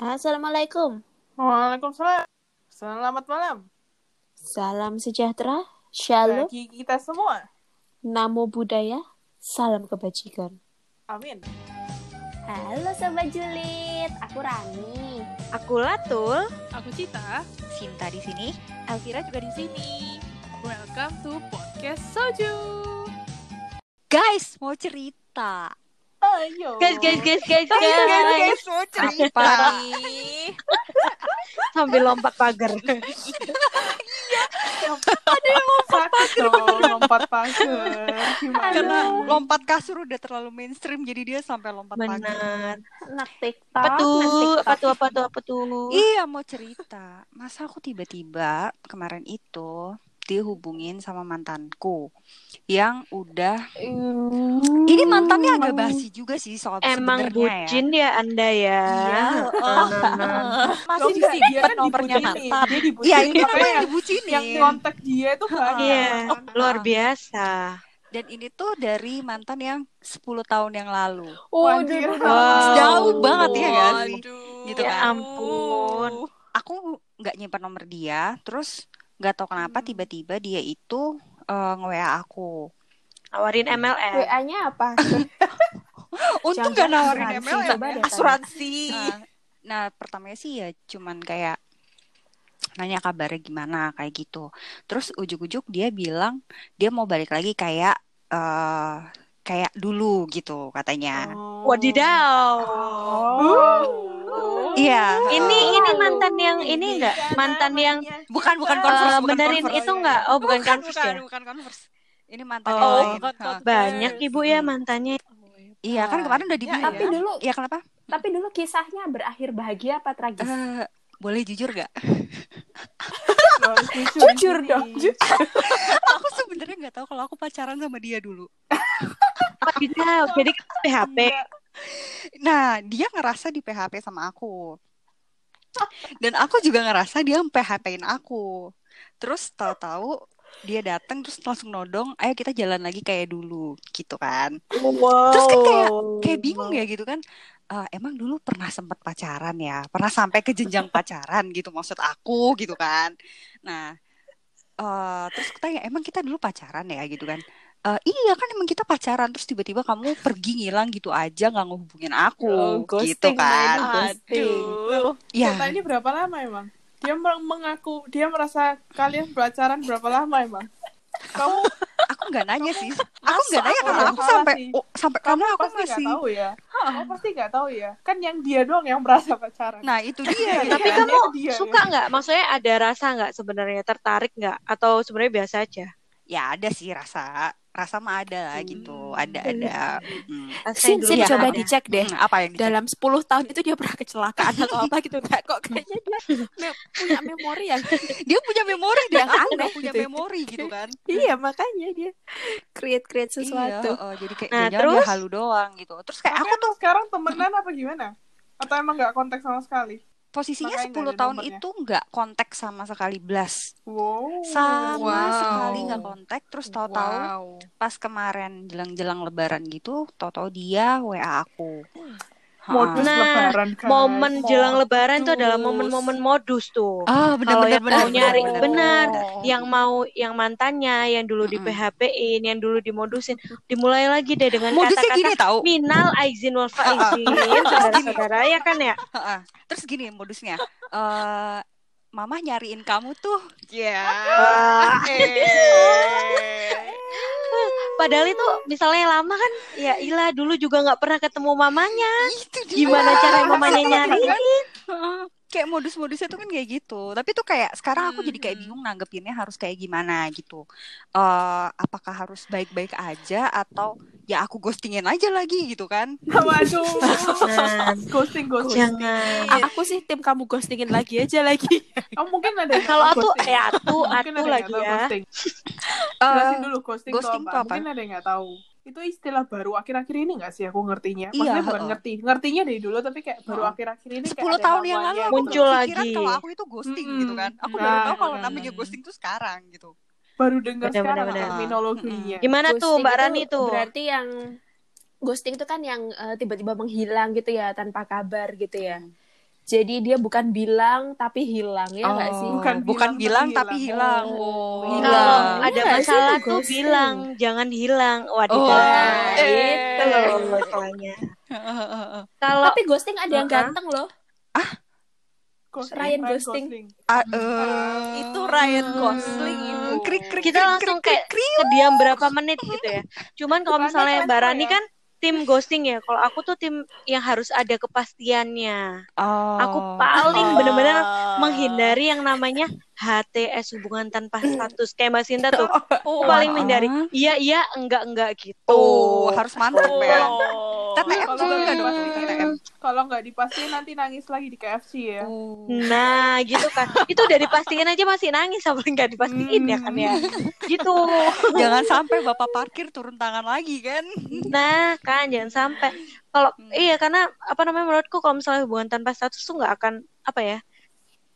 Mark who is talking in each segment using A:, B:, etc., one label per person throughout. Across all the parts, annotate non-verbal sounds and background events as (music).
A: Assalamualaikum.
B: Waalaikumsalam. Selamat malam
A: Salam sejahtera. Shalom.
B: bagi kita semua.
A: Namo Buddhaya. Salam kebajikan.
B: Amin.
C: Halo Sobat Julid, aku Rani.
D: Aku Latul.
E: Aku Cita.
D: Sinta di sini.
E: Elvira juga di sini. Welcome to podcast Soju.
D: Guys, mau cerita.
B: Ayo.
A: Guys, guys, guys, guys,
D: Guys,
A: guys.
D: guys, guys, cerita.
A: Sambil lompat pagar.
B: Sakit dong, lompat pagar. Gimana?
D: Karena lompat kasur udah terlalu mainstream, jadi dia sampai lompat pagar.
A: Benar.
C: TikTok,
A: Apa tuh? Apa tuh? Apa tuh? Apa tuh?
D: Iya, mau cerita. Masa aku tiba-tiba kemarin itu dihubungin sama mantanku yang udah ini mantannya agak basi juga sih soal
A: Emang
D: sebenarnya ya.
A: bucin ya Anda ya?
D: Iya, (laughs)
A: nah.
D: masih
B: Loh, enggak, dia
D: disimpan
B: kan
D: nomornya mantan. Iya, ini namanya
B: yang,
D: dibucinin.
B: yang kontak dia itu banyak.
A: Iya, luar biasa.
D: Dan ini tuh dari mantan yang 10 tahun yang lalu.
B: Anjir.
A: Wow.
D: Jauh banget ya kan sih?
E: Waduh.
D: Gitu
A: Ya
D: kan.
A: ampun.
D: Aku nggak nyimpan nomor dia, terus nggak tahu kenapa tiba-tiba dia itu eh, nge-WA aku.
A: Awarin MLM.
C: WA-nya apa? (laughs)
D: Untung gak nawarin
C: asuransi,
D: MLM
C: coba
D: ya.
C: deh.
D: Asuransi. Nah, nah, pertamanya sih ya cuman kayak nanya kabarnya gimana kayak gitu. Terus ujuk-ujuk dia bilang dia mau balik lagi kayak eh kayak dulu gitu katanya.
B: Oh.
A: Wadidaw.
B: Oh.
D: Iya.
A: Ini ini mantan yang ini enggak? Mantan yang
D: Bukan bukan
A: eh,
D: converse, bukan
A: benerin
D: converse.
A: itu enggak? Oh, bukan
D: bukan,
A: Converse
D: bukan,
A: ya?
D: bukan converse. Ini mantan
A: Oh,
D: yang lain.
E: bukan.
A: Banyak Ibu ya mantannya.
D: Iya kan kemarin udah
E: Ya,
D: dibilang.
C: Tapi dulu,
D: Iya kenapa?
C: tapi dulu kisahnya berakhir bahagia apa tragis?
D: Eh, boleh jujur gak? (laughs)
B: Jujur,
C: dong, jujur. (laughs)
D: aku sebenarnya nggak tahu kalau aku pacaran sama dia dulu.
A: Wadidaw. Jadi PHP.
B: Enggak.
D: Nah, dia ngerasa di PHP sama aku. Dan aku juga ngerasa dia PHP-in aku. Terus tahu-tahu dia datang terus langsung nodong, ayo kita jalan lagi kayak dulu, gitu kan.
A: Wow.
D: Terus kan kayak kayak bingung ya gitu kan. Eh, emang dulu pernah sempat pacaran ya, pernah sampai ke jenjang pacaran gitu maksud aku gitu kan. Nah, eh terus aku tanya, emang kita dulu pacaran ya gitu kan? "Eh, iya kan emang kita pacaran terus tiba-tiba kamu pergi ngilang gitu aja nggak ngehubungin aku
C: Oh,
D: gitu kan.
B: Loh,
D: Ya,
B: Ceritanya berapa lama emang? Dia mengaku, dia merasa kalian pacaran berapa lama emang? Kamu
D: aku nggak nanya sih. Aku nggak nanya karena aku sampai oh, sampai
B: kamu
D: karena aku
B: pasti
D: masih.
B: tahu ya. Kamu pasti nggak tahu ya. Kan yang dia doang yang merasa pacaran.
D: Nah itu dia.
B: Iya,
A: Tapi
B: iya,
A: kamu
B: dia,
A: suka nggak? Maksudnya ada rasa nggak sebenarnya tertarik nggak? Atau sebenarnya biasa aja?
D: Ya ada sih rasa rasa mah ada lah gitu. Ada ada. Mm.
A: Rasain
E: Sin, Sin,
A: ya.
E: coba
D: ada.
E: dicek deh.
D: Hmm, apa yang dicek?
E: Dalam 10 tahun itu dia pernah kecelakaan atau apa gitu enggak kok kayaknya dia me- punya memori yang (laughs)
D: dia punya memori dan
E: Yang aneh
D: nggak punya
E: gitu.
D: memori gitu kan.
E: iya makanya dia create create sesuatu.
D: Iya, oh, jadi kayak
A: Nah,
D: jangan dia
A: terus?
D: halu doang gitu. Terus kayak
B: Tapi
D: aku tuh
B: sekarang temenan apa gimana? Atau emang nggak kontak sama sekali?
D: Posisinya
B: Makanya
D: 10
B: nggak ada
D: tahun
B: nomornya.
D: itu nggak kontak sama sekali blas.
B: Wow.
D: Sama
E: Wow.
D: sekali nggak kontak. Terus tahu-tahu
E: Wow.
D: pas kemarin jelang-jelang lebaran gitu, tahu-tahu dia WA aku.
B: Modus
A: Nah,
B: lebaran kan.
A: Momen jelang lebaran tuh adalah
B: Modus.
A: momen-momen modus tuh.
D: Ah,
A: Kalau yang mau nyari, benar.
D: benar.
A: Yang mau yang mantannya, yang dulu di. PHP-in, yang dulu dimodusin, dimulai lagi deh dengan
D: Modusnya
A: kata-kata
D: gini tahu.
A: minal aizin wal faizin, saudara-saudara ya kan ya.
D: Heeh. Terus gini modusnya. Eh Mama nyariin kamu tuh. Ya.
A: Wah.
D: Eh.
A: Padahal itu misalnya lama kan, ya ilah dulu juga nggak pernah ketemu mamanya.
D: Itu dia.
A: Gimana cara mamanya nyariin?
D: Kayak modus-modusnya tuh kan kayak gitu. Tapi tuh kayak sekarang aku jadi kayak
E: Hmm.
D: bingung nanggepinnya harus kayak gimana gitu. Eh apakah harus baik-baik aja atau ya aku ghostingin aja lagi gitu kan? (laughs)
B: Waduh. Ghosting ghosting.
A: jangan.
E: Aku sih tim kamu ghostingin lagi aja lagi.
B: Oh, mungkin ada yang
A: Kalau
B: nggak
A: aku, eh atu
B: ada yang
A: lagi
B: nggak tahu
A: ya.
B: ghosting.
D: Eh,
B: Jelasin dulu ghosting,
D: ghosting
B: itu apa?
D: apa?
B: Mungkin ada yang nggak tahu. Itu istilah baru akhir-akhir ini nggak sih aku ngertinya?
D: Iya,
B: Maksudnya bukan
D: heeh.
B: ngerti. Ngertinya dari dulu tapi kayak baru akhir-akhir ini
D: 10
B: kayak ada
D: tahun yang lalu aku
B: gitu.
A: Muncul
D: belum kepikiran
A: lagi.
D: kalau aku itu ghosting
B: Mm-mm.
D: gitu kan. Aku
B: Nah,
D: baru tahu kalau
B: nah.
D: namanya ghosting tuh sekarang gitu.
B: Baru dengar sekarang
A: benar.
B: terminologinya.
A: Gimana tuh
C: Ghosting
A: Mbak
C: itu
A: Rani tuh?
C: Berarti yang ghosting itu kan yang eh, tiba-tiba menghilang gitu ya tanpa kabar gitu ya.
D: Hmm.
C: Jadi dia bukan bilang tapi hilang ya nggak sih?
B: Bukan
D: bukan
B: bilang,
D: bilang
B: tapi
D: tapi
B: hilang.
D: hilang. Oh,
C: Hilang.
A: Kalau
C: Iya
A: ada
C: sih,
A: masalah
C: itu
A: tuh
C: ghosting.
A: bilang, jangan hilang. Waduh,
D: Oh,
A: gitu
C: eh.
A: loh masalahnya. Kalau
C: Tapi ghosting ada yang ganteng loh.
B: Ghosting,
C: Ryan Ghosting.
D: Ah, eh,
E: Itu Ryan Gosling itu.
D: krik, krik,
A: kita
D: krik,
A: langsung
D: krik,
A: kayak kediam berapa menit gitu ya. Cuman kalau misalnya
B: transfer
A: Mbak Rani
B: ya?
A: kan tim ghosting ya. Kalau aku tuh tim yang harus ada kepastiannya.
D: Oh.
A: Aku paling
E: Oh.
A: bener-bener menghindari yang namanya HTS hubungan tanpa status kayak Mbak Sinta tuh. Aku paling
D: Ah.
A: menghindari. Iya iya enggak enggak gitu.
D: Oh, harus mantap ya.
E: Oh.
D: TTM
B: Kalau
D: juga
B: nggak
D: dong TTM.
B: Kalau nggak dipastiin nanti nangis lagi di KFC ya.
D: Oh.
A: Nah, gitu kan. Itu udah dipastikan aja masih nangis apa enggak dipastiin ya kan ya. Gitu.
D: Jangan sampai bapak parkir turun tangan lagi kan.
A: Nah, kan jangan sampai. Kalau iya karena apa namanya menurutku kalau misalnya hubungan tanpa status tuh nggak akan apa ya?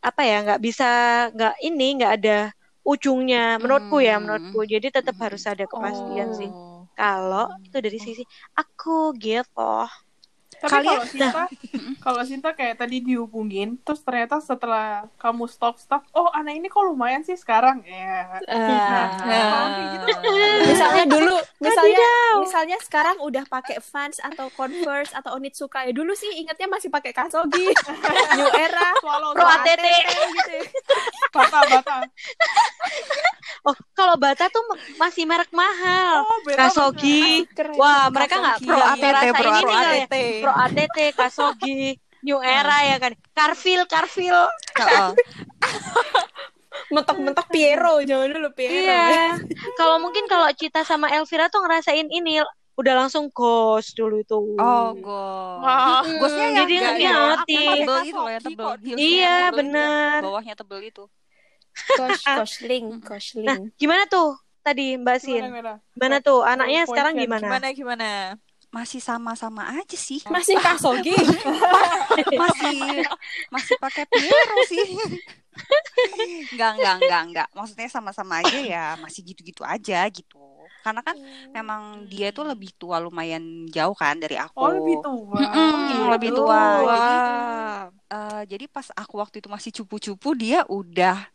A: Apa ya? nggak bisa nggak ini nggak ada ujungnya menurutku ya
D: Hmm.
A: menurutku. Jadi tetap harus ada kepastian sih.
E: Oh.
A: Kalau itu dari sisi aku gitu.
B: Tapi
D: Kalian-
B: kalau Sinta, kalau Sinta kayak tadi dihubungin, terus ternyata setelah kamu stop stop, oh anak ini kok lumayan sih sekarang ya.
C: Ah.
B: Kalau kayak gitu, (laughs)
C: misalnya dulu misalnya misalnya sekarang udah pakai Vans atau Converse atau Onitsuka ya dulu sih ingetnya masih pakai Kasogi (laughs) New Era
B: swallow
A: Pro. ATT.
C: gitu ya.
B: bata bata.
A: Oh, kalau Bata tuh masih merek mahal.
B: Oh,
A: Kasogi.
C: Keren.
A: Wah, mereka nggak pro ATT,
D: ATT,
A: pro
D: Pro
A: kali ya.
E: ATT.
A: Pro ATT, Kasogi, New Era ya kan. Carfil, Carfil.
D: Heeh. (laughs)
C: mentok-mentok Piero jangan dulu Piero
A: Iya. Kalau mungkin kalau Cita sama Elvira tuh ngerasain ini udah langsung ghost dulu itu.
D: Oh, gos.
B: Wah.
D: Gosnya yang
A: Jadi nggak ngerti.
D: tebel itu loh, yang tebel.
A: Iya, bener.
D: Bawahnya tebel itu.
C: Gosh, Gosling, (laughs)
A: Nah,
C: Gosling.
A: gimana tuh tadi Mbak Sin?
B: Gimana, gimana?
A: Gimana tuh anaknya
B: Point
A: sekarang gimana?
E: Gimana gimana?
D: Masih sama-sama aja sih.
C: Masih Kasogi. (laughs)
D: masih masih pakai Piero sih. Enggak, enggak, enggak, enggak. Maksudnya sama-sama aja ya, masih gitu-gitu aja gitu. Karena kan memang dia tuh lebih tua lumayan jauh kan dari aku.
B: Oh lebih tua.
D: Mm-mm, lebih
A: Gitu.
D: tua. Jadi, eh, jadi pas aku waktu itu masih cupu-cupu, dia udah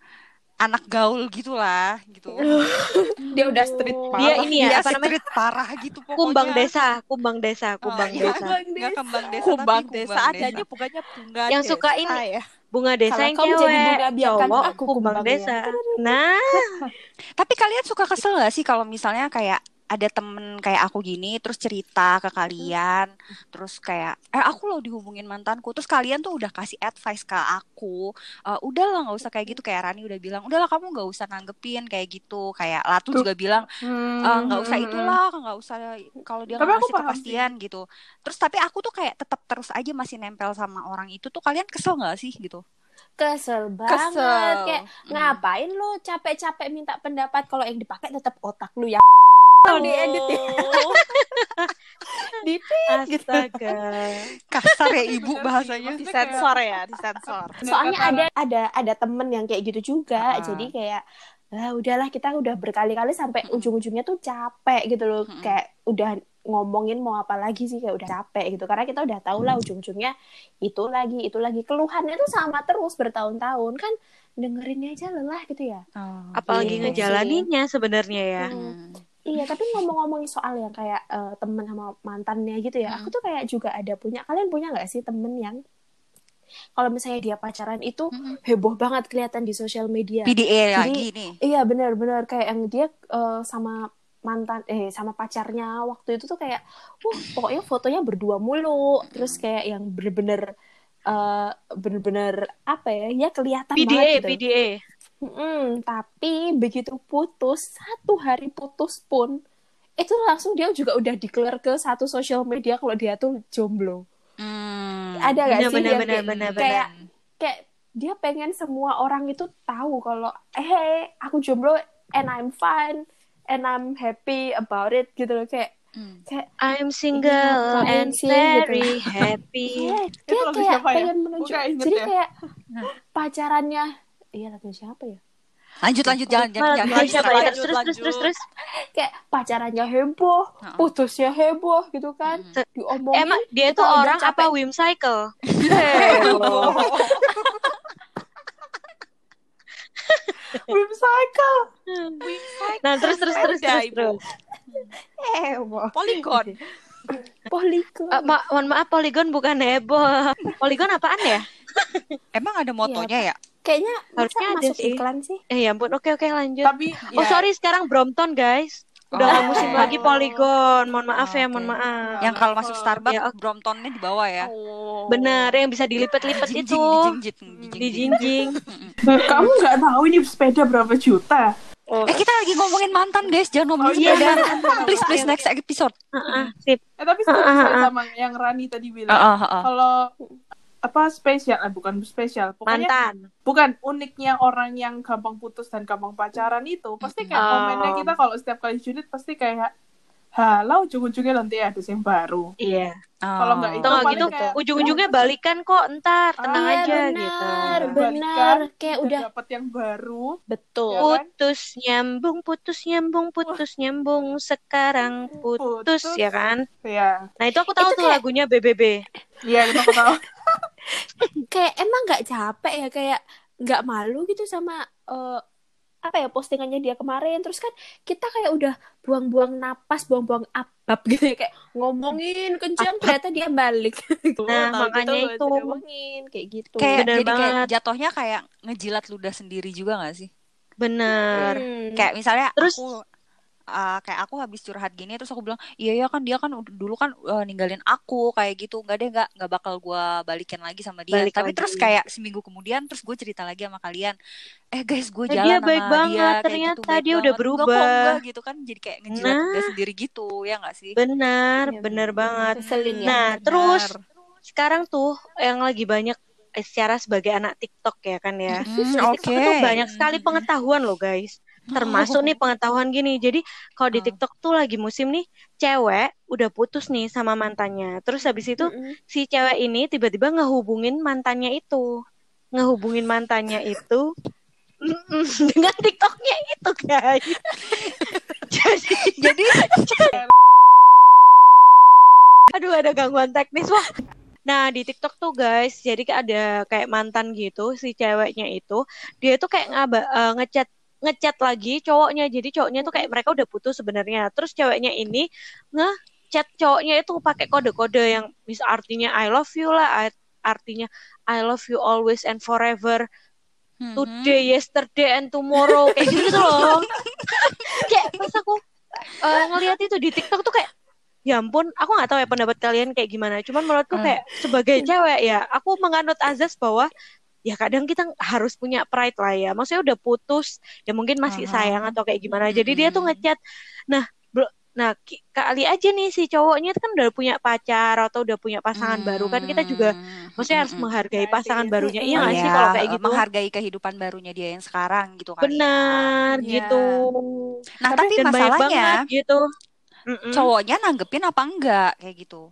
D: anak gaul gitulah, gitu. (laughs)
C: Dia udah street
B: Oh.
C: parah.
A: Dia ini ya
D: Dia
A: apa namanya?
D: street parah gitu (laughs) pokoknya.
A: Kumbang desa, kumbang desa,
D: Oh,
A: kumbang
D: iya.
A: desa.
D: Nggak kembang desa,
E: Kumbang
D: tapi
E: desa
D: kumbang
E: adanya bukannya bunga
A: Yang
E: desa
A: suka ini.
E: ya.
A: Bunga desa
C: Kalau
A: yang
C: kamu jadi
A: cewek,
C: bunga, biarkan
A: cowok
C: aku
A: kumbang
C: kumbangnya.
A: desa. Nah, (laughs)
D: Tapi kalian suka kesel gak sih kalau misalnya kayak ada temen kayak aku gini terus cerita ke kalian terus kayak eh aku loh dihubungin mantanku terus kalian tuh udah kasih advice ke aku "Eh, udahlah nggak usah kayak gitu kayak Rani udah bilang udahlah kamu nggak usah nanggepin kayak gitu kayak Latu juga bilang
B: Hmm.
D: "Eh, nggak usah itulah nggak usah kalau dia nggak
B: paham
D: kepastian gitu terus tapi aku tuh kayak tetap terus aja masih nempel sama orang itu tuh kalian kesel nggak sih gitu
C: Kesel banget.
E: Kesel.
C: Kayak
D: Hmm.
C: ngapain lu capek-capek minta pendapat kalau yang dipakai tetap otak lu ya. Kalau diedit ya. (laughs) Di
A: astaga.
D: kasar ya ibu bahasanya
B: maksudnya
E: Disensor ya, disensor.
C: Soalnya
B: kata-
C: ada ada ada temen yang kayak gitu juga.
D: Ah.
C: Jadi kayak lah udahlah kita udah berkali-kali sampai ujung-ujungnya tuh capek gitu loh.
D: Mm-mm.
C: Kayak udah ngomongin mau apa lagi sih kayak udah capek gitu. Karena kita udah tahu lah ujung-ujungnya itu lagi itu lagi keluhannya tuh sama terus bertahun-tahun kan dengerinnya aja lelah gitu ya.
D: Oh,
A: Apalagi
C: Gitu
A: ngejalaninnya sebenarnya ya.
D: Hmm.
C: Iya, tapi ngomong-ngomongin soal yang kayak eh, temen sama mantannya gitu ya,
D: Hmm.
C: aku tuh kayak juga ada punya. Kalian punya nggak sih temen yang kalau misalnya dia pacaran itu
D: Mm-mm.
C: heboh banget kelihatan di sosial media.
D: PDA
C: Jadi-
D: lagi nih
C: Iya, benar-benar kayak yang dia eh, sama mantan eh sama pacarnya waktu itu tuh kayak, wah pokoknya fotonya berdua mulu, terus kayak yang bener-bener eh bener-bener apa ya, ya kelihatan
A: PDA,
C: banget gitu.
A: PDA.
C: Mm-mm, tapi begitu putus, satu hari putus pun, itu langsung dia juga udah declare ke satu sosial media kalau dia tuh jomblo.
D: Hmm.
C: Ada gak
A: Benar,
C: sih
A: benar,
C: dia
A: benar,
C: kayak,
A: benar,
C: kayak kayak dia pengen semua orang itu tahu kalau eh aku jomblo and I'm fine and I'm happy about it gitu loh kayak
D: Hmm.
C: kayak
A: I'm single and
C: sih,
A: very (laughs) happy.
B: Itu
C: dia kayak
B: ya?
C: pengen menunjuk jadi
B: ya?
C: kayak pacarannya iya lagu siapa ya
D: Lanjut lanjut jangan jangan jangan
A: siapa
D: diserang.
A: ya?
E: lanjut,
A: Terus terus terus terus.
C: kayak pacarannya heboh
D: Heeh.
C: putusnya heboh gitu kan
D: Mm.
C: diomongin
A: Emang dia
C: udah
A: orang
C: capek.
A: apa whim cycle? (laughs)
B: Whim cycle.
A: Nah terus terus terus terus
E: Ibu.
A: terus.
C: heboh
E: Polygon. (laughs)
C: poligon
A: Eh, ma mohon maaf Polygon bukan heboh. Polygon apaan ya?
D: Emang ada motonya ya?
C: Kayaknya
A: Harusnya ada
C: masuk
A: sih.
C: iklan sih
A: Eh ya ampun, oke oke lanjut.
B: Tapi
A: Oh
B: ya,
A: sorry sekarang Brompton guys. Udah
D: Oh.
A: musim lagi Polygon. Mohon maaf ya,
D: Oke.
A: mohon maaf.
D: Yang kalau masuk Starbucks
A: Ya, oke.
D: Bromptonnya di bawah ya.
E: Oh.
A: Bener yang bisa dilipet-lipet itu. Di jinjing. (laughs)
B: kamu nggak tahu ini sepeda berapa juta?
A: Oh,
D: Eh kita lagi ngomongin mantan guys, jangan ngomongin
B: Oh, iya,
D: sepeda.
B: bener.
D: Please please next episode.
A: heeh, sip.
B: Eh tapi saya
A: ah.
B: sama yang Rani tadi bilang.
D: Heeh, heeh.
B: Kalau apa spesial, eh, bukan spesial, pokoknya
A: Mantan.
B: bukan uniknya orang yang gampang putus dan gampang pacaran itu pasti kayak
A: Oh.
B: komennya kita kalau setiap kali judit pasti kayak halau ujung-ujungnya nanti ada yang baru
A: Iya.
B: Kalau nggak Itu
A: nggak
B: paling
A: gitu,
B: kayak-
A: ujung-ujungnya balikan kok ntar, tenang
C: Iya,
A: aja
C: benar,
A: gitu.
C: benar.
B: Balikan,
C: kayak
B: udah dapat yang baru
C: betul
B: Ya kan?
A: Putus nyambung, putus nyambung, putus nyambung, sekarang putus,
B: Putus.
A: ya kan?
B: ya
A: Nah itu aku tahu
C: Itu
A: tuh
C: kayak-
A: lagunya BBB.
B: iya kita aku tahu
C: kayak emang nggak capek ya kayak nggak malu gitu sama eh, apa ya postingannya dia kemarin terus kan kita kayak udah buang-buang napas buang-buang abab gitu ya kayak ngomongin kencang ternyata dia balik (laughs)
A: Nah,
C: Tahu
A: makanya
C: gitu,
A: itu.
C: ngomongin kayak gitu
D: Kayak
A: Bener
D: jadi kayak
A: banget.
D: jatuhnya kayak ngejilat ludah sendiri juga gak sih?
A: Bener.
C: Hmm.
D: Kayak misalnya
A: Terus-
D: aku uh, kayak aku habis curhat gini terus aku bilang iya ya kan dia kan dulu kan uh, ninggalin aku kayak gitu nggak deh nggak nggak bakal gua balikin lagi sama dia
A: Balik
D: tapi
A: lagi.
D: terus kayak seminggu kemudian terus gue cerita lagi sama kalian eh guys gue
A: Eh,
D: jalan
A: dia
D: sama
A: baik banget,
D: dia kayak
A: ternyata
D: gitu, baik
A: dia udah
D: banget. Enggak kok,
A: berubah.
D: enggak gitu kan jadi kayak ngejilat
A: Nah.
D: udah sendiri gitu ya nggak sih
A: Benar,
C: Iya,
A: bener banget.
C: Ngeselin ya
A: Nah,
D: benar.
A: terus sekarang tuh yang lagi banyak eh, secara sebagai anak TikTok ya kan ya.
D: Mm, oke.
A: tuh banyak sekali pengetahuan loh guys. (laughs) Termasuk nih pengetahuan gini. Jadi kalau di
D: Oh.
A: TikTok tuh lagi musim nih cewek udah putus nih sama mantannya. Terus habis itu
C: Mm-mm.
A: si cewek ini tiba-tiba ngehubungin mantannya itu. Ngehubungin mantannya itu (laughs) dengan TikToknya itu guys. (laughs) jadi
D: jadi
A: aduh ada gangguan teknis wah. Nah di TikTok tuh guys, jadi ada kayak mantan gitu si ceweknya itu, dia tuh kayak ngaba eh, ngechat ngechat lagi cowoknya. Jadi cowoknya tuh kayak mereka udah putus sebenarnya. Terus ceweknya ini ngechat cowoknya itu pakai kode-kode yang bisa artinya I love you lah, art- artinya I love you always and forever.
D: Mhm.
A: today, yesterday, and tomorrow kayak gitu, gitu loh. (laughs) kayak pas aku eh, ngeliat itu di TikTok tuh kayak ya ampun, aku nggak tahu ya pendapat kalian kayak gimana. Cuman menurutku
D: Hmm.
A: kayak sebagai cewek ya, aku menganut azas bahwa ya kadang kita harus punya pride lah ya. Maksudnya udah putus, ya mungkin masih sayang atau kayak gimana. Jadi dia tuh ngechat, nah bro, nah kali aja nih si cowoknya kan udah punya pacar atau udah punya pasangan baru kan kita juga maksudnya harus
D: hmm,
A: menghargai
B: Iya
A: pasangan barunya. Iya
C: Mm-mm.
A: nggak sih
D: Iya,
A: kalau kayak gitu?
D: menghargai kehidupan barunya dia yang sekarang gitu kali.
A: Benar
B: Iya.
A: gitu.
D: Nah, tapi
A: banyak
D: masalahnya
A: banget gitu. Mm-mm.
D: cowoknya nanggepin apa enggak kayak gitu.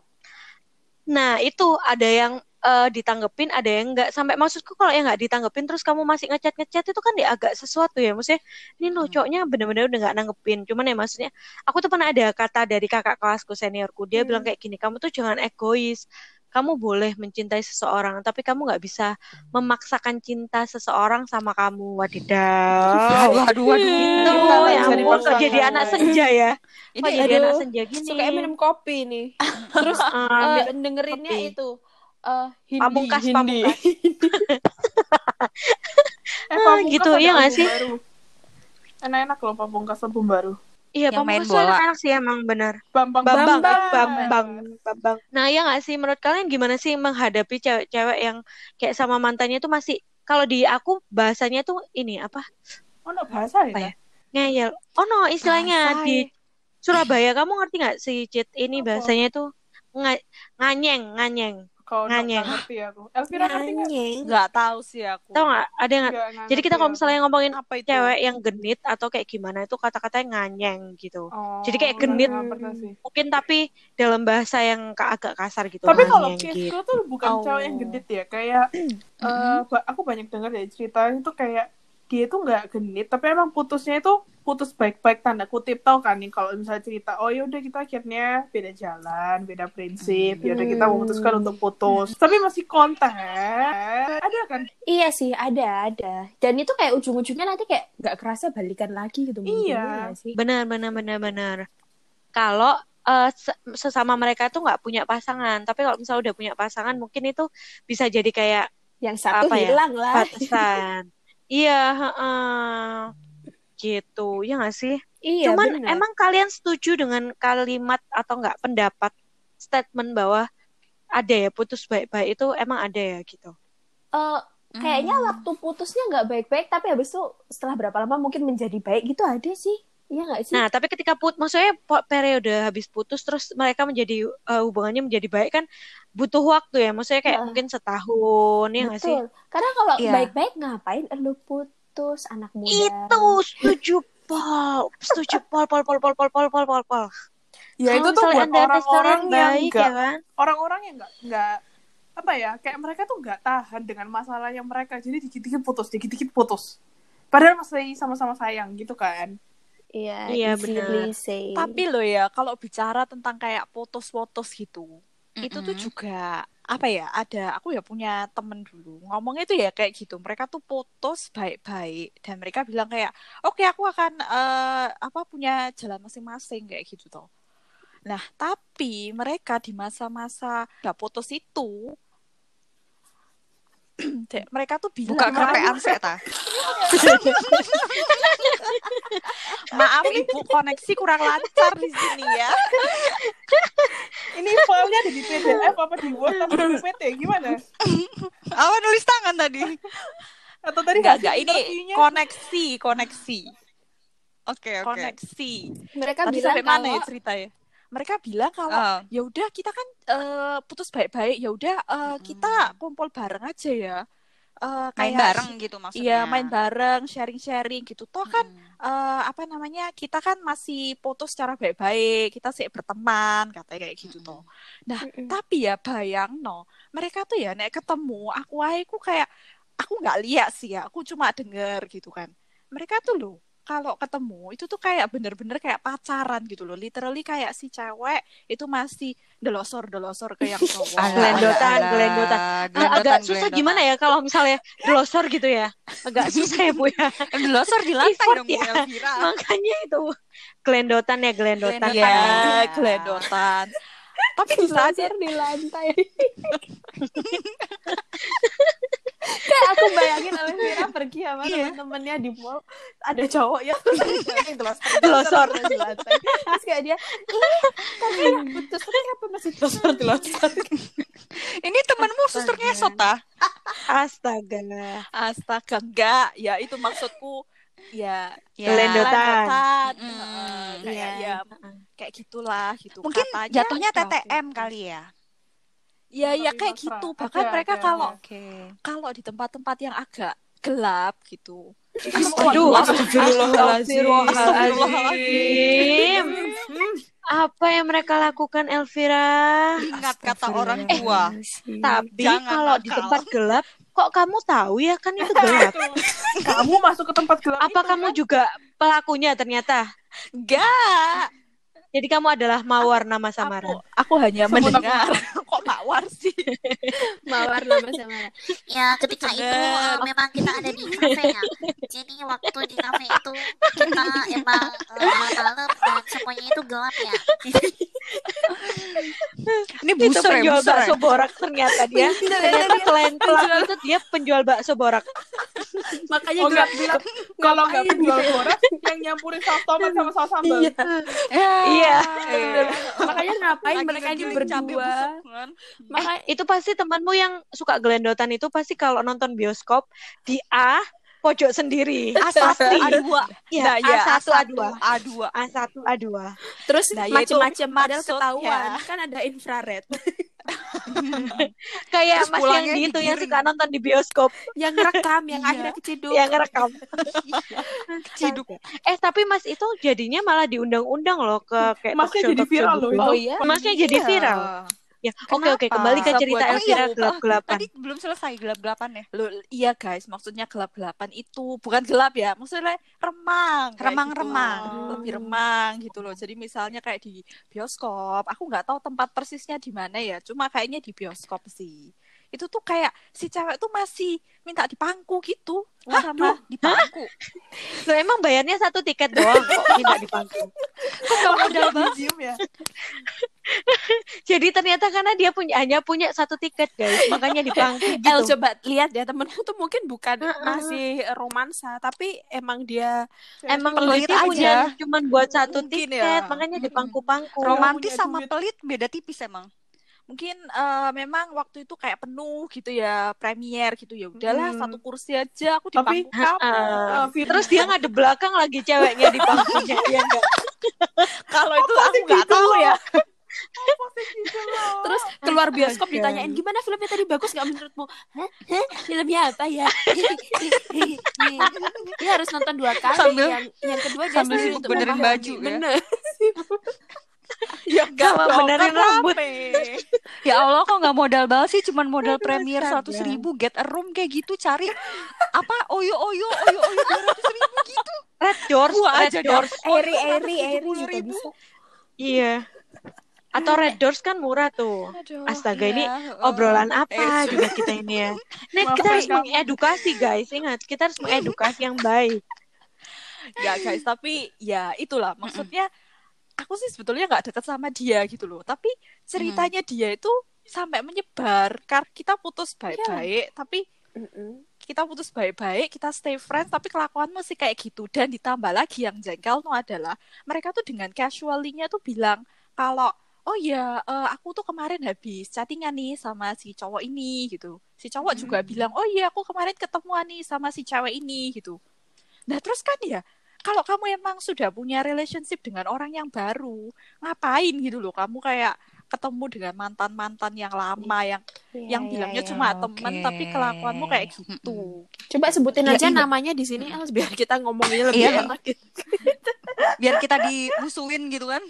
A: Nah, itu ada yang eh, ditanggepin, ada yang enggak. Sampai maksudku kalau yang enggak ditanggepin terus kamu masih ngechat-ngechat itu kan ya agak sesuatu ya. Maksudnya ini loh
D: Hmm.
A: cowoknya bener-bener udah enggak nanggepin. Cuman ya maksudnya aku tuh pernah ada kata dari kakak kelasku seniorku. Dia
C: Hmm.
A: bilang kayak gini, kamu tuh jangan egois. Kamu boleh mencintai seseorang, tapi kamu nggak bisa memaksakan cinta seseorang sama kamu. Wadidaw. (laughs)
D: Waduh, waduh.
A: Itu ya ampun kok jadi anak senja ya.
D: Ini
A: Kok jadi
C: aduh,
A: anak senja gini.
C: suka minum kopi nih (laughs) terus
A: Ah,
C: eh, dengerinnya
A: kopi.
C: itu eh hindi
A: Pamungkas,
C: hindi (laughs)
B: Eh,
A: Ah,
B: Pamungkas
A: gitu, iya nggak sih?
B: baru. Enak-enak loh Pamungkas album baru.
A: Iya,
D: Yang main
A: Pamungkas tuh
D: bola.
A: anak-anak sih emang benar.
B: Bambang
A: Bambang,
B: Bambang.
A: Bambang, Bambang. Nah, ya nggak sih menurut kalian gimana sih menghadapi cewek-cewek yang kayak sama mantannya itu masih kalau di aku bahasanya tuh ini apa?
B: Oh, no, bahasa
A: Apa
B: ya?
A: ya? Ngeyel. Oh no, istilahnya
D: Bahasa
A: di
D: ya.
A: Surabaya kamu ngerti nggak si Cit ini bahasanya tuh nga- nganyeng, nganyeng.
B: Kalau nggak ngerti aku. Elvira ngerti nggak?
E: Nggak tahu sih aku.
A: Tahu nggak? Ada nggak? Jadi kita kalau
B: aku.
A: misalnya ngomongin
E: Apa itu?
A: cewek yang genit atau kayak gimana itu kata-katanya nganyeng gitu.
B: Oh,
A: Jadi kayak genit. Mungkin tapi dalam bahasa yang agak kasar gitu.
B: Tapi kalau case
A: gitu.
B: tuh bukan
E: Oh.
B: cewek yang gendit ya, kayak (clears throat) eh, ba- aku banyak dengar ya cerita itu kayak dia itu nggak genit tapi emang putusnya itu putus baik-baik tanda kutip tau kan nih kalau misalnya cerita oh ya udah kita akhirnya beda jalan beda prinsip ya udah kita memutuskan untuk putus tapi masih kontak ada kan
C: Iya sih, ada, ada. Dan itu kayak ujung-ujungnya nanti kayak nggak kerasa balikan lagi gitu. mungkin,
B: Iya.
C: nggak sih?
A: Benar, benar, benar, benar. Kalau eh, se- sesama mereka tuh nggak punya pasangan, tapi kalau misalnya udah punya pasangan, mungkin itu bisa jadi kayak
C: Yang satu
A: Apa ya?
C: hilang lah.
A: batasan. (laughs) iya, heeh. gitu, ya nggak sih?
C: Iya,
A: Cuman
C: benar.
A: emang kalian setuju dengan kalimat atau nggak pendapat statement bahwa ada ya putus baik-baik itu emang ada ya gitu.
C: Eh, kayaknya
D: Hmm.
C: waktu putusnya nggak baik-baik, tapi habis itu setelah berapa lama mungkin menjadi baik gitu ada sih. Iya nggak sih?
A: Nah, tapi ketika put, maksudnya periode habis putus terus mereka menjadi eh, hubungannya menjadi baik kan butuh waktu ya. Maksudnya kayak
C: Heeh.
A: mungkin setahun ya nggak sih?
C: Karena kalau
D: Iya.
C: baik-baik ngapain lu putus anak muda?
A: Itu setuju Pol, setuju Pol, Pol, Pol, Pol, Pol, Pol, Pol, Pol, Pol.
B: ya itu tuh buat orang-orang yang
A: baik
B: nggak
A: ya kan?
B: orang-orang yang nggak nggak apa ya kayak mereka tuh nggak tahan dengan masalahnya mereka jadi dikit-dikit putus dikit-dikit putus padahal masih sama-sama sayang gitu kan
C: Iya,
A: Iya,
C: say.
E: Tapi loh ya, kalau bicara tentang kayak putus-putus gitu, itu tuh juga apa ya? Ada aku ya punya temen dulu ngomongnya itu ya kayak gitu. Mereka tuh putus baik-baik dan mereka bilang kayak, oke aku akan eh, apa punya jalan masing-masing kayak gitu toh. Nah tapi mereka di masa-masa udah putus itu, (clears throat) mereka tuh bilang
D: Buka kerepean sih ta. (laughs) (laughs)
E: maaf ibu koneksi kurang lancar di sini ya.
B: ini filenya ada di PDF apa di Word apa di PPT gimana
D: Apa nulis tangan tadi?
B: atau tadi
E: Enggak,
B: hasil
E: enggak. Ini
B: interviewnya?
E: koneksi, koneksi,
D: Oke, oke.
E: koneksi.
C: mereka
E: Tadi
C: bilang
E: sampai mana ya
C: kalau
E: ceritanya? Mereka bilang kalau
D: Oh.
E: ya udah kita kan eh, putus baik-baik, ya udah eh, kita kumpul bareng aja ya. Eh,
D: Main
E: kayak-
D: bareng gitu maksudnya.
E: Iya, main bareng, sharing-sharing gitu. Toh kan eh, apa namanya? Kita kan masih putus secara baik-baik, kita sih berteman, katanya kayak gitu toh. Nah,
C: Mm-mm.
E: tapi ya bayang no, mereka tuh ya nek ketemu aku aku kayak aku nggak lihat sih ya, aku cuma denger gitu kan. Mereka tuh loh kalau ketemu itu tuh kayak bener-bener kayak pacaran gitu loh, literally kayak si cewek itu masih delosor-delosor ke yang (laughs) cowok.
D: Alah,
A: Gelendotan,
D: alah,
A: gelendotan.
D: alah.
A: Ah,
D: Gelendotan,
A: agak susah gimana ya kalau misalnya delosor gitu ya. Agak susah ya Bu ya.
D: Delosor di lantai
A: Effort
D: dong
A: ya.
D: Elvira. (laughs)
A: Makanya itu gelendotan ya gelendotan.
E: Iya,
D: Iya.
E: gelendotan. Tapi bisa aja
C: Belajar di lantai. (laughs) Pergi sama
A: Iya.
C: teman-temannya di mall ada cowok ya yang (laughs) delosor
A: Delosor.
C: di lantai. Terus kayak dia, tapi yang putus kenapa masih delosor delosor?
D: Ini temanmu suster ngesot ta?
A: Astaga.
E: Astaga, enggak. Ya itu maksudku ya
D: Ya.
E: Heeh, kayak
A: Iya.
E: ya kayak gitulah gitu.
D: Mungkin
E: Katanya
D: jatuhnya TTM kali ya.
E: Ya ya kayak
B: mesra.
E: gitu.
B: Ada,
E: Bahkan mereka
B: ada,
E: kalau kalau di tempat-tempat yang agak gelap gitu.
A: Aduh,
C: Astagfirullahaladzim.
A: Apa yang mereka lakukan Elvira?
D: Ingat kata orang tua.
A: Tapi
D: Jangan
A: kalau di tempat gelap, kok kamu tahu ya kan itu gelap? (laughs)
B: kamu masuk ke tempat gelap
A: Apa
B: itu,
A: kamu
B: kan?
A: juga pelakunya ternyata?
E: Enggak.
A: Jadi kamu adalah mawar nama samaran.
E: Aku, aku hanya mendengar. Kok mawar sih? (laughs)
C: Mawar nama sama.
F: Ya, ketika itu uh, memang kita ada di kafe ya. Jadi waktu di kafe itu kita emang uh, malam dan semuanya itu gelap ya. (laughs)
D: Ini
A: Itu
D: buser ya,
A: penjual
D: ya.
A: bakso borak ternyata dia. (laughs) Ternyata selain pelaku itu dia penjual bakso borak.
C: Makanya
B: Oh,
C: gue
B: enggak bilang kalau nggak penjual borak yang nyampurin saus tomat sama saus sambal.
C: Iya.
A: Iya.
C: Makanya ngapain
D: Lagi
C: mereka ini berdua?
D: Kan.
C: Makanya
A: Itu pasti temanmu yang suka gelendotan itu pasti kalau nonton bioskop di A pojok sendiri.
D: A1,
A: Pasti.
D: A2.
A: Iya,
E: Nah, ya,
A: A1, A2.
D: A2.
A: A1, A2.
C: terus
E: Nah, ya itu
C: macem-macem padahal ketahuan kan ada infrared (laughs)
A: Kayak
D: Terus
A: mas yang di itu yang suka nonton di bioskop
C: yang ngerekam yang
E: Iya.
C: akhirnya keciduk.
A: yang ngerekam. (laughs)
D: Ciduk.
A: Eh tapi mas itu jadinya malah diundang-undang loh ke kayak
B: Masnya jadi viral
A: gitu.
B: loh itu.
C: Oh iya.
A: Masnya jadi
D: Iya.
A: viral. Ya, oke oke
D: Kenapa?
A: kembali ke cerita
D: Oh iya,
A: Elvira gelap-gelapan.
D: Tadi belum selesai gelap-gelapan ya.
E: Loh, iya guys, maksudnya gelap-gelapan itu bukan gelap ya, maksudnya remang, kayak
D: Remang-remang.
E: gitu loh. lebih remang gitu loh. Jadi misalnya kayak di bioskop, aku nggak tahu tempat persisnya di mana ya, cuma kayaknya di bioskop sih. Itu tuh kayak si cewek tuh masih minta dipangku gitu sama
D: Di bangku. (laughs)
A: Loh, emang bayarnya satu tiket doang kok minta dipangku.
D: modal banget.
B: Diem ya. (laughs)
A: Jadi ternyata karena dia punya hanya punya satu tiket guys, makanya dipangku
C: El (laughs)
A: gitu.
C: coba lihat ya temenmu tuh mungkin bukan
A: Heeh.
C: masih romansa tapi emang dia
A: Emang
D: pelit
A: dia
D: aja.
A: punya cuman buat satu
E: Mungkin
A: tiket,
E: ya.
A: makanya dipangku-pangku.
D: Romantis sama
B: duit.
D: pelit beda tipis emang.
E: Mungkin eh, memang waktu itu kayak penuh gitu ya premier gitu ya udahlah
B: Hmm.
E: satu kursi aja aku
B: Tapi-
E: kamu
A: Heeh.
B: Ah, Fit-
A: Terus dia ngadep belakang lagi ceweknya di bangkunya, ya enggak? (laughs)
E: kalau itu aku nggak tahu ya
B: gitu
C: terus keluar bioskop ditanyain gimana filmnya tadi bagus nggak menurutmu Hah? Hah? filmnya apa ya dia harus nonton dua kali
D: Sambil-
C: yang yang kedua dia
D: sambil sibuk benerin baju ya.
C: bener (laughs) (laughs) (laughs)
E: ya
A: Sama
E: dong,
A: benerin rambut. (laughs)
D: Ya Allah kok nggak modal banget sih cuman modal
A: Aduh,
D: premier seratus ribu get a room kayak gitu cari apa oyo oyo oyo oyo dua ratus ribu gitu
A: Red Doors,
D: Gua
A: Red
D: aja
A: Doors.
C: Eri Eri Eri juga
D: 170.000.
C: bisa
A: Iya. Atau Red Doors kan murah tuh.
D: Aduh,
A: Astaga, ini
D: iya,
A: Obrolan
D: eh,
A: apa juga kita ini ya. (laughs) Nih
B: Maafkan
A: kita harus
B: kamu.
A: mengedukasi guys, ingat kita harus mengedukasi yang baik.
E: ya guys tapi ya itulah maksudnya aku sih sebetulnya nggak deket sama dia gitu loh. Tapi ceritanya dia itu sampai menyebar. Karena kita putus baik-baik tapi
C: Mm-mm.
E: kita putus baik-baik kita stay friends tapi kelakuanmu sih kayak gitu. Dan ditambah lagi yang jengkel tuh adalah mereka tuh dengan casually-nya tuh bilang kalau oh ya eh, aku tuh kemarin habis chattingan nih sama si cowok ini gitu. Si cowok juga bilang oh iya aku kemarin ketemuan nih sama si cewek ini gitu. Nah terus kan ya kalau kamu emang sudah punya relationship dengan orang yang baru ngapain gitu loh kamu kayak ketemu dengan mantan-mantan yang lama yang
C: Iya,
E: yang
C: iya,
E: bilangnya
C: iya.
E: cuma temen
D: oke.
E: tapi kelakuanmu kayak gitu
C: coba sebutin
D: Ya,
C: aja
D: iya.
C: namanya di sini El biar kita ngomongnya lebih
D: Iya.
C: enak gitu.
D: biar kita dimusuhin gitu kan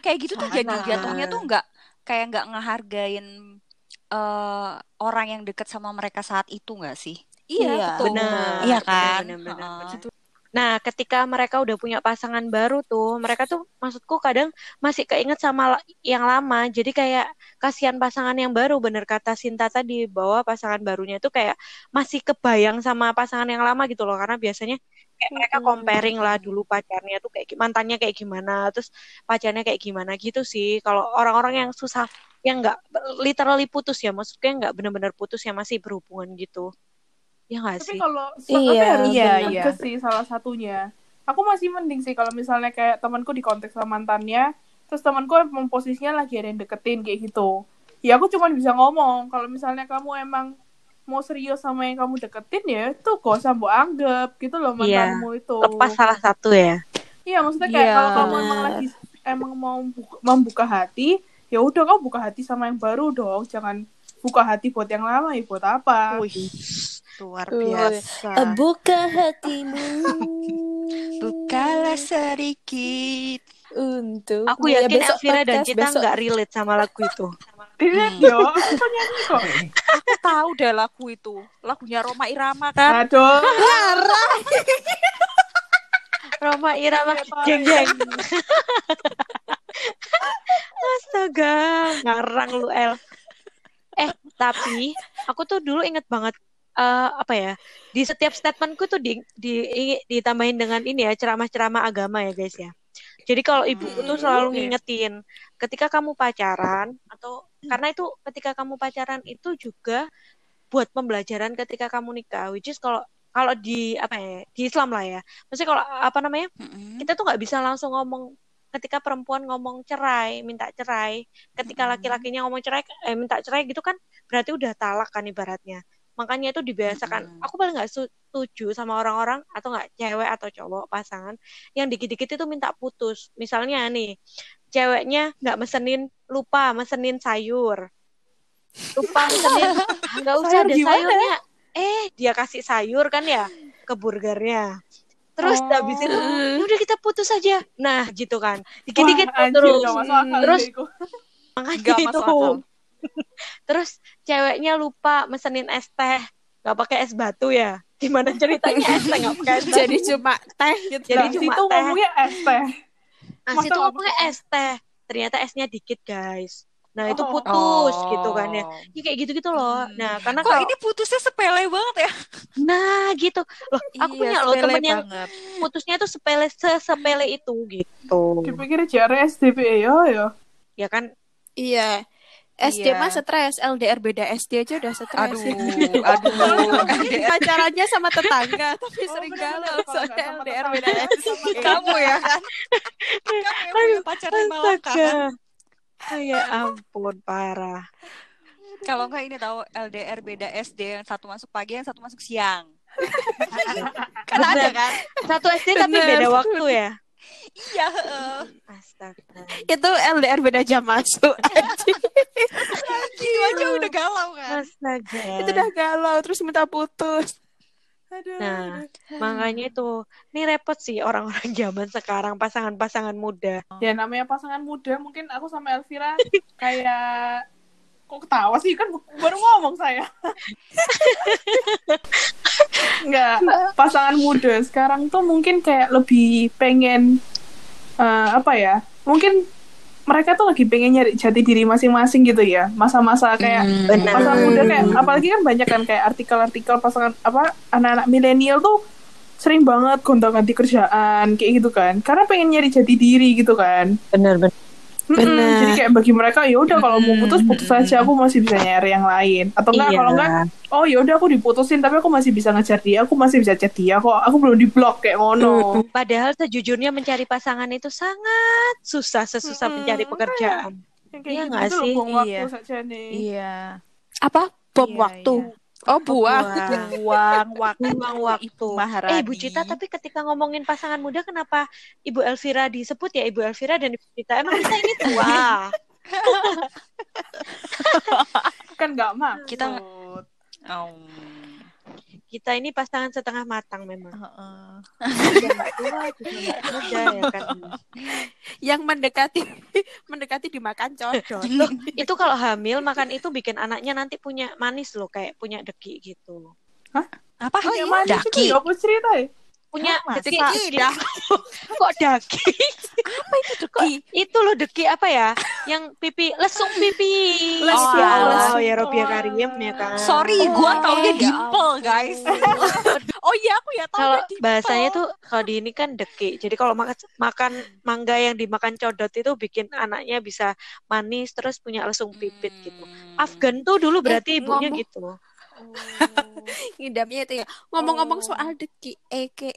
D: kayak gitu tuh jadi jatuhnya tuh nggak kayak nggak ngehargain eh, orang yang deket sama mereka saat itu nggak sih
E: iya,
C: Iya,
E: betul
A: benar.
D: Iya kan?
A: benar, benar, benar. Nah, ketika mereka udah punya pasangan baru tuh, mereka tuh maksudku kadang masih keinget sama yang lama. Jadi kayak kasihan pasangan yang baru, bener kata Sinta tadi bahwa pasangan barunya tuh kayak masih kebayang sama pasangan yang lama gitu loh. Karena biasanya kayak mereka comparing lah dulu pacarnya tuh kayak mantannya kayak gimana, terus pacarnya kayak gimana gitu sih. Kalau orang-orang yang susah yang nggak literally putus ya, maksudnya nggak bener-bener putus ya masih berhubungan gitu. Ya nggak
B: Tapi
A: sih?
B: kalau
C: Iya,
B: tapi harus
E: iya, iya.
B: sih salah satunya. Aku masih mending sih kalau misalnya kayak temanku di konteks sama mantannya, terus temanku emang posisinya lagi ada yang deketin kayak gitu. Ya aku cuma bisa ngomong kalau misalnya kamu emang mau serius sama yang kamu deketin ya itu gak usah mbok anggap gitu loh
A: Iya.
B: mantanmu itu.
A: Lepas salah satu ya.
B: Iya maksudnya kayak
E: Iya.
B: kalau kamu emang lagi emang mau buka- membuka hati, ya udah kamu buka hati sama yang baru dong, jangan buka hati buat yang lama ya buat apa?
E: Wih, luar
C: Tuh.
E: biasa.
C: Eh, Buka hatimu
D: bukalah sedikit
C: untuk
A: Aku
C: Ya,
A: yakin
C: besok
A: Elvira dan Cita
C: besok.
A: nggak relate sama lagu itu.
B: Dilihat
D: Hmm.
B: yo, aku nyanyi kok.
E: Aku tahu deh lagu itu. Lagunya Roma Irama kan.
B: Aduh.
A: Roma Irama jeng jeng. Astaga, ngarang lu El. Eh, tapi aku tuh dulu inget banget eh, apa ya? Di setiap statementku tuh di, di ditambahin dengan ini ya ceramah-ceramah agama ya guys ya. Jadi kalau ibuku tuh selalu
B: oke.
A: ngingetin ketika kamu pacaran atau karena itu ketika kamu pacaran itu juga buat pembelajaran ketika kamu nikah. Which is kalau kalau di apa ya di Islam lah ya. Maksudnya kalau apa namanya
D: Mm-mm.
A: kita tuh nggak bisa langsung ngomong ketika perempuan ngomong cerai, minta cerai, ketika
D: Mm-mm.
A: laki-lakinya ngomong cerai, eh minta cerai gitu kan berarti udah talak kan ibaratnya. Makanya itu dibiasakan. Aku paling nggak setuju sama orang-orang atau nggak cewek atau cowok pasangan yang dikit-dikit itu minta putus. Misalnya nih, ceweknya nggak mesenin, lupa mesenin sayur, lupa (laughs) mesenin, "Ah, nggak usah
B: Sayur
A: ada
B: gimana?
A: sayurnya. Eh, dia kasih sayur kan ya ke burgernya. Terus
B: Oh.
A: habis itu "Ya udah kita putus aja. Nah, gitu kan. Dikit-dikit
B: Wah, anjir,
A: terus.
B: gak
A: Terus makanya
E: Nggak
A: itu. Terus ceweknya lupa mesenin es teh, nggak pakai es batu ya? Gimana ceritanya es teh nggak pakai es batu?
E: Jadi cuma teh gitu.
A: Jadi cuma
B: situ
A: teh.
B: ngomongnya es teh.
A: Nah,
B: Masa
A: situ
B: nggak
A: ngomongnya es teh. Ternyata esnya dikit, guys. Nah, itu
B: Oh.
A: putus gitu kan ya. Ya kayak gitu-gitu loh. Nah, karena
D: Kok
A: kalau
D: ini putusnya sepele banget ya?
A: nah gitu. Loh, aku
E: Iya,
A: punya loh temen yang
E: banget.
A: putusnya tuh sepele sepele itu gitu.
B: Dipikir JR SDP ya ya.
A: Ya kan
E: Iya. SD
D: Iya.
E: mah stres, LDR beda SD aja udah stres.
D: Aduh, (laughs) aduh.
E: Pacarannya sama tetangga tapi
B: Oh,
E: sering galau soalnya LDR beda SD.
D: Kamu ya kan? Kamu yang punya pacar di Malaka kan?
A: Ya ampun, parah.
D: Kalau enggak ini tahu LDR beda SD yang satu masuk pagi yang satu masuk siang. kan ada kan?
A: Satu SD tapi
E: Bener.
A: beda waktu ya. (laughs)
D: Iya. heeh.
A: Astaga.
E: Itu LDR beda jam masuk. (laughs)
D: Gitu aja udah galau kan?
A: Astaga.
E: itu udah galau terus minta putus.
B: Aduh.
A: Nah, makanya itu, ini repot sih orang-orang zaman sekarang, pasangan-pasangan muda.
B: Ya namanya pasangan muda mungkin aku sama Elvira kayak kok ketawa sih kan baru ngomong saya. Enggak, pasangan muda sekarang tuh mungkin kayak lebih pengen eh, apa ya? Mungkin mereka tuh lagi pengen nyari jati diri masing-masing gitu ya. Masa-masa kayak
A: Benar.
B: pasangan muda kayak apalagi kan banyak kan kayak artikel-artikel pasangan apa anak-anak milenial tuh sering banget gonta-ganti kerjaan kayak gitu kan karena pengen nyari jati diri gitu kan
A: Benar-benar.
E: Bener.
B: jadi kayak bagi mereka ya udah kalau mau putus putus aja aku masih bisa nyari yang lain atau enggak
A: Iya.
B: kalau enggak oh ya udah aku diputusin tapi aku masih bisa ngejar dia aku masih bisa chat dia kok aku belum di blok kayak ngono
A: Padahal sejujurnya mencari pasangan itu sangat susah, sesusah
B: Mm-mm.
A: mencari pekerjaan.
B: Yang
A: Iya
B: gitu
A: nggak
B: loh
A: sih?
E: Iya.
B: saja nih
E: Iya. Apa? Bom
D: Iya,
E: waktu.
D: iya.
E: Oh, buang.
A: buang.
E: Buang waktu.
A: Buang waktu.
E: Maharani.
A: Eh, Ibu Cita, tapi ketika ngomongin pasangan muda, kenapa Ibu Elvira disebut ya Ibu Elvira dan Ibu Cita? Emang kita ini tua. (laughs)
B: kan nggak maksud
D: Kita- Oh.
A: Kita ini pasangan setengah matang memang.
E: Heeh.
A: Juga nggak tua, muda ya kan. (laughs)
E: Yang mendekati (laughs) mendekati dimakan codot.
A: Itu kalau hamil makan itu bikin anaknya nanti punya manis loh, kayak punya deki gitu.
D: Apa?
B: oh, itu
D: Daki.
B: ya aku cerita ya
A: Punya
E: Apa?
A: deki. (laughs)
E: Deki.
A: Kok daki?
E: Apa itu deki?
A: itu loh deki apa ya? Yang pipi lesung pipi.
E: Lesung,
A: oh, ya Robi ya Karim ya kan.
D: Sorry, gua taunya
E: ya
D: dimple, guys. (laughs)
E: Oh iya aku ya tahu
A: Kalau
E: dia
A: bahasanya tuh kalau di ini kan deki. Jadi kalau makan makan mangga yang dimakan codot itu bikin anaknya bisa manis terus punya lesung pipit gitu. Afgan tuh dulu berarti
E: Eh,
A: ibunya
E: ngomong-
A: gitu. (laughs)
E: ngidamnya itu ya. Ngomong-ngomong
B: Oh.
E: soal deki aka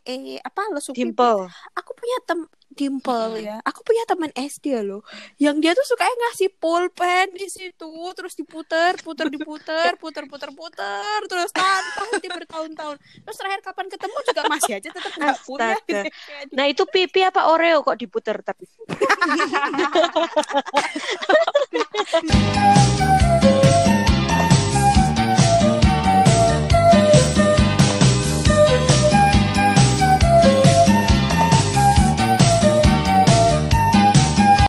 E: apa lesung pipi.
A: Dimple.
E: Aku punya tem dimple ya. Aku punya teman SD loh. Yang dia tuh suka ngasih pulpen di situ terus diputer, puter, diputer, puter, puter, puter terus tanpa henti bertahun-tahun. Terus terakhir kapan ketemu juga masih aja tetap nggak punya. (laughs)
A: Nah itu pipi apa Oreo kok diputer tapi. (laughs)